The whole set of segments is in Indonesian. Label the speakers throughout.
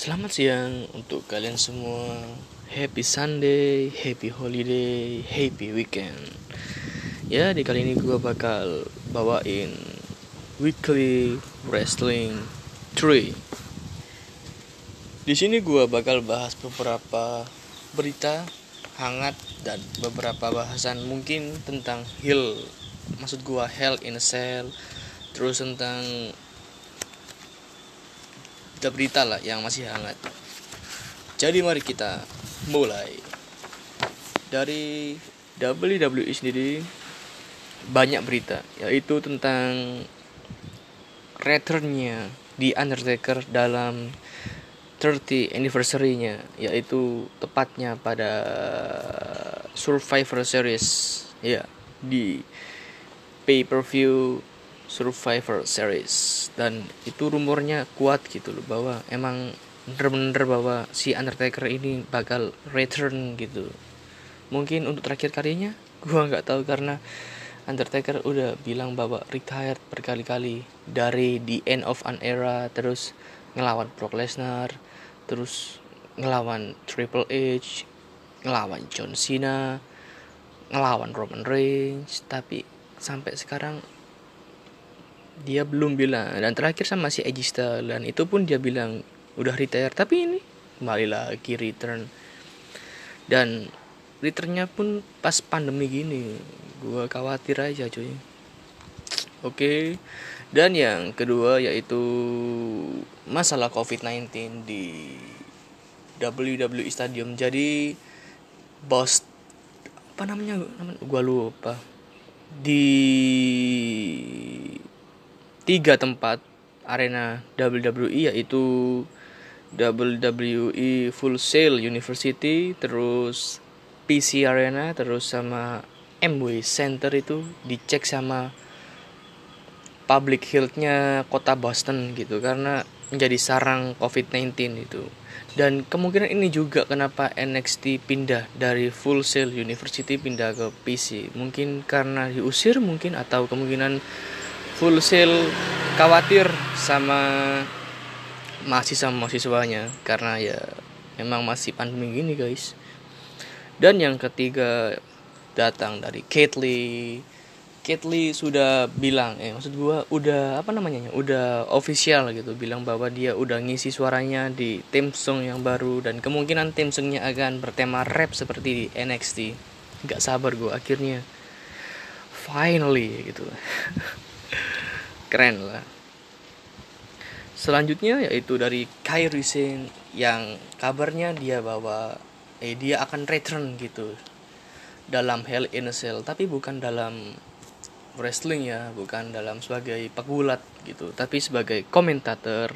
Speaker 1: Selamat siang untuk kalian semua. Happy Sunday, happy holiday, happy weekend. Ya, di kali ini gue bakal bawain weekly wrestling 3. Di sini gue bakal bahas beberapa berita hangat dan beberapa bahasan mungkin tentang Hill. Maksud gue Hell in a Cell, terus tentang berita lah yang masih hangat. Jadi mari kita mulai. Dari WWE sendiri banyak berita yaitu tentang returnnya di Undertaker dalam 30 anniversary-nya yaitu tepatnya pada Survivor Series ya di pay-per-view Survivor Series. Dan itu rumornya kuat gitu loh bahwa emang bener-bener bahwa si Undertaker ini bakal return gitu. Mungkin untuk terakhir kalinya gua nggak tahu karena Undertaker udah bilang bahwa retired berkali-kali dari the end of an era terus ngelawan Brock Lesnar terus ngelawan Triple H ngelawan John Cena ngelawan Roman Reigns. Tapi sampai sekarang dia belum bilang. Dan terakhir sama si Edgy dan itu pun dia bilang udah retire. Tapi ini kembali lagi return. Dan returnnya pun pas pandemi gini. Gue khawatir aja cuy. Oke. Dan yang kedua yaitu masalah COVID-19 di WWE Stadium. Jadi bos apa namanya? Gue lupa. Di tiga tempat arena WWE yaitu WWE Full Sail University, terus PC Arena, terus sama MW Center itu dicek sama public health-nya kota Boston gitu karena menjadi sarang COVID-19 itu. Dan kemungkinan ini juga kenapa NXT pindah dari Full Sail University pindah ke PC. Mungkin karena diusir mungkin atau kemungkinan full sale khawatir sama mahasiswa mahasiswanya karena ya memang masih pandemi gini guys. Dan yang ketiga datang dari Kately Kately sudah bilang eh maksud gua udah apa namanya udah official gitu bilang bahwa dia udah ngisi suaranya di theme song yang baru dan kemungkinan theme songnya akan bertema rap seperti di NXT nggak sabar gua akhirnya finally gitu keren lah. Selanjutnya yaitu dari Kyrie Sane yang kabarnya dia bawa eh dia akan return gitu dalam Hell in a Cell tapi bukan dalam wrestling ya bukan dalam sebagai pegulat gitu tapi sebagai komentator.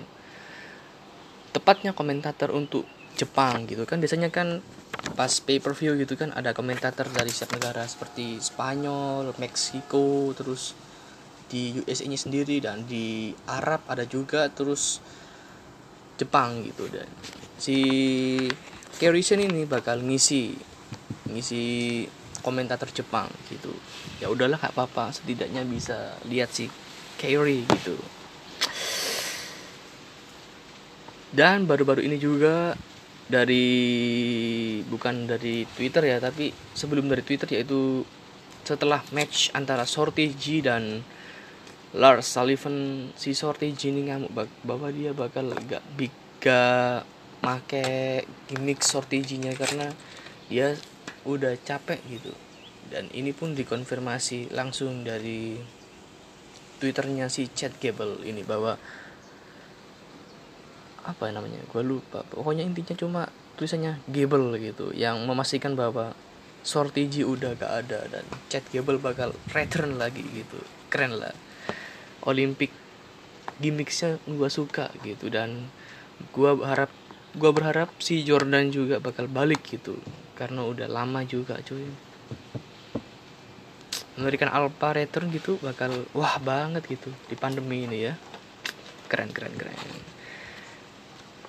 Speaker 1: Tepatnya komentator untuk Jepang gitu kan. Biasanya kan pas pay per view gitu kan ada komentator dari setiap negara seperti Spanyol, Meksiko, terus di USA nya sendiri dan di Arab ada juga terus Jepang gitu. Dan si Kerrison ini bakal ngisi ngisi komentator Jepang gitu. Ya udahlah kak apa-apa. Setidaknya bisa lihat si Kerry gitu. Dan baru-baru ini juga dari bukan dari Twitter ya tapi sebelum dari Twitter yaitu setelah match antara Sorty G dan Lars Sullivan si Sorty Jini ngamuk. Bahwa dia bakal gak biga make gimmick Sorty nya karena dia udah capek gitu. Dan ini pun dikonfirmasi langsung dari twitternya si Chad Gable ini bahwa apa namanya gue lupa. Pokoknya intinya cuma tulisannya Gable gitu yang memastikan bahwa Sorty udah gak ada dan Chad Gable bakal return lagi gitu. Keren lah Olimpik gimmicksnya gue suka gitu. Dan gue berharap gue berharap si Jordan juga bakal balik gitu. Karena udah lama juga cuy. Memberikan Alpha Return gitu bakal wah banget gitu di pandemi ini ya. Keren keren keren.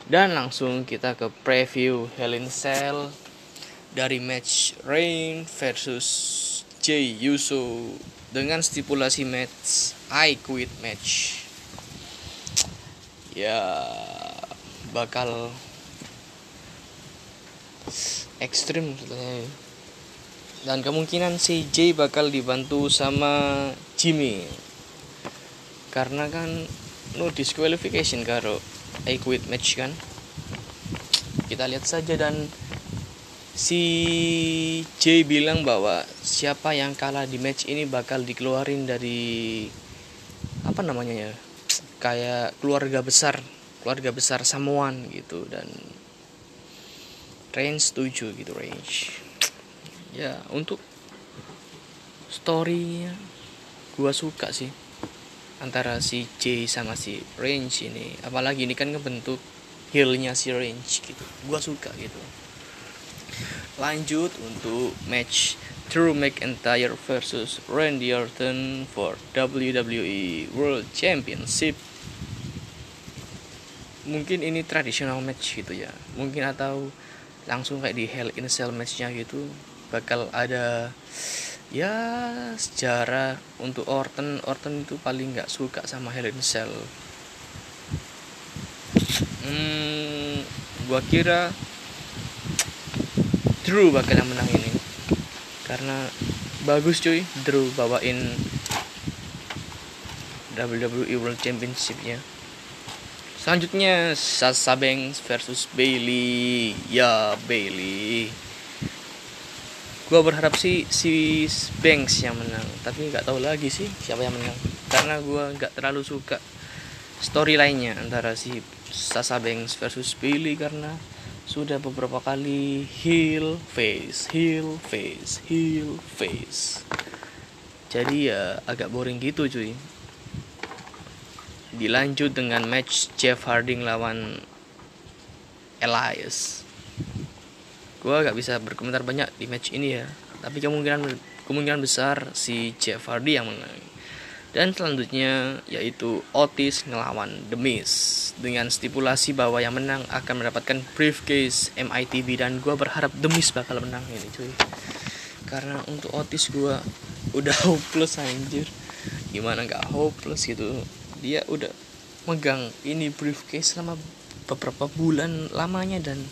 Speaker 1: Dan langsung kita ke preview Hell in Cell dari match Rain versus Jay Uso. Dengan stipulasi match I quit match. Ya bakal ekstrim dan kemungkinan si J bakal dibantu sama Jimmy. Karena kan no disqualification karo I quit match kan. Kita lihat saja dan si J bilang bahwa siapa yang kalah di match ini bakal dikeluarin dari apa namanya ya kayak keluarga besar keluarga besar Samoan gitu dan range 7 gitu range. Ya untuk storynya gua suka sih antara si J sama si Range ini. Apalagi ini kan ngebentuk heelnya si Range gitu. Gua suka gitu. Lanjut untuk match Drew McIntyre versus Randy Orton for WWE World Championship. Mungkin ini tradisional match gitu ya. Mungkin atau langsung kayak di Hell in a Cell matchnya gitu bakal ada ya sejarah untuk Orton. Orton itu paling nggak suka sama Hell in a Cell. Hmm, gua kira Drew bakal yang menang ini karena bagus cuy Drew bawain WWE World Championship-nya Selanjutnya Sasha Banks versus Bailey. Ya Bailey. Gua berharap sih si Banks yang menang, tapi nggak tahu lagi sih siapa yang menang. Karena gua nggak terlalu suka storyline-nya antara si Sasha Banks versus Bailey karena sudah beberapa kali heel face, heel face, heel face. Jadi ya agak boring gitu cuy. Dilanjut dengan match Jeff Harding lawan Elias. Gue gak bisa berkomentar banyak di match ini ya. Tapi kemungkinan kemungkinan besar si Jeff Hardy yang menang dan selanjutnya yaitu Otis ngelawan The Miz dengan stipulasi bahwa yang menang akan mendapatkan briefcase MITB dan gue berharap The Miz bakal menang ini cuy. Karena untuk Otis gue udah hopeless anjir. Gimana gak hopeless gitu? Dia udah megang ini briefcase selama beberapa bulan lamanya dan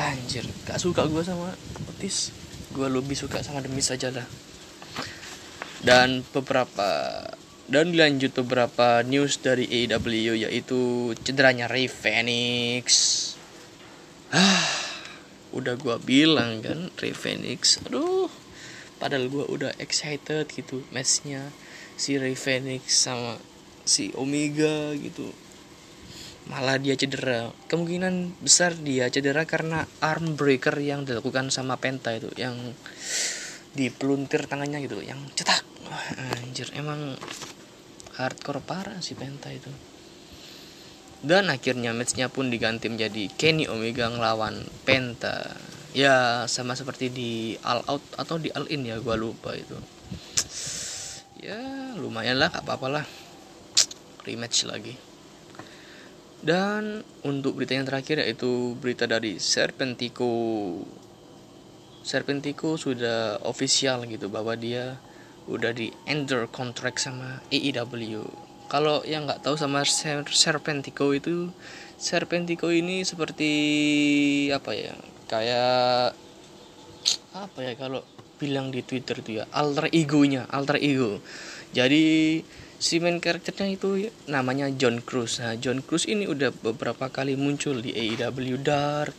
Speaker 1: anjir gak suka gue sama Otis. Gue lebih suka sama Demis saja lah dan beberapa dan dilanjut beberapa news dari AEW yaitu cederanya Ray Phoenix. Ah udah gue bilang kan Ray Phoenix aduh padahal gue udah excited gitu matchnya si Ray Phoenix sama si Omega gitu. Malah dia cedera. Kemungkinan besar dia cedera karena arm breaker yang dilakukan sama Penta itu yang dipeluntir tangannya gitu yang cetak Wah, anjir emang hardcore parah si Penta itu. Dan akhirnya matchnya pun diganti menjadi Kenny Omega ngelawan Penta. Ya sama seperti di All Out atau di All In ya gua lupa itu. Ya lumayan lah apa lah. Rematch lagi. Dan untuk berita yang terakhir yaitu berita dari Serpentico. Serpentico sudah official gitu bahwa dia udah di ender contract sama AEW kalau yang nggak tahu sama Serpentico itu Serpentico ini seperti apa ya? Kayak apa ya kalau bilang di Twitter itu ya? Alter egonya alter ego. Jadi si main karakternya itu namanya John Cruz. Nah John Cruz ini udah beberapa kali muncul di AEW Dark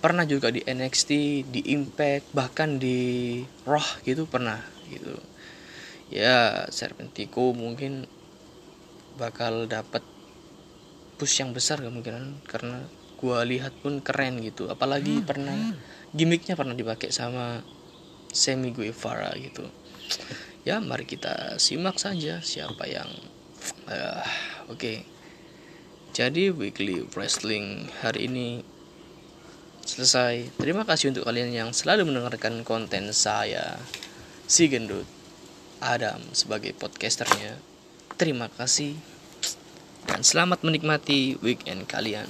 Speaker 1: pernah juga di NXT di Impact bahkan di Raw gitu pernah gitu ya Serpentico mungkin bakal dapat push yang besar kemungkinan karena gua lihat pun keren gitu apalagi hmm. pernah gimmicknya pernah dipakai sama Semi Guevara gitu ya mari kita simak saja siapa yang uh, oke okay. jadi weekly wrestling hari ini selesai terima kasih untuk kalian yang selalu mendengarkan konten saya si gendut Adam sebagai podcasternya. Terima kasih dan selamat menikmati weekend kalian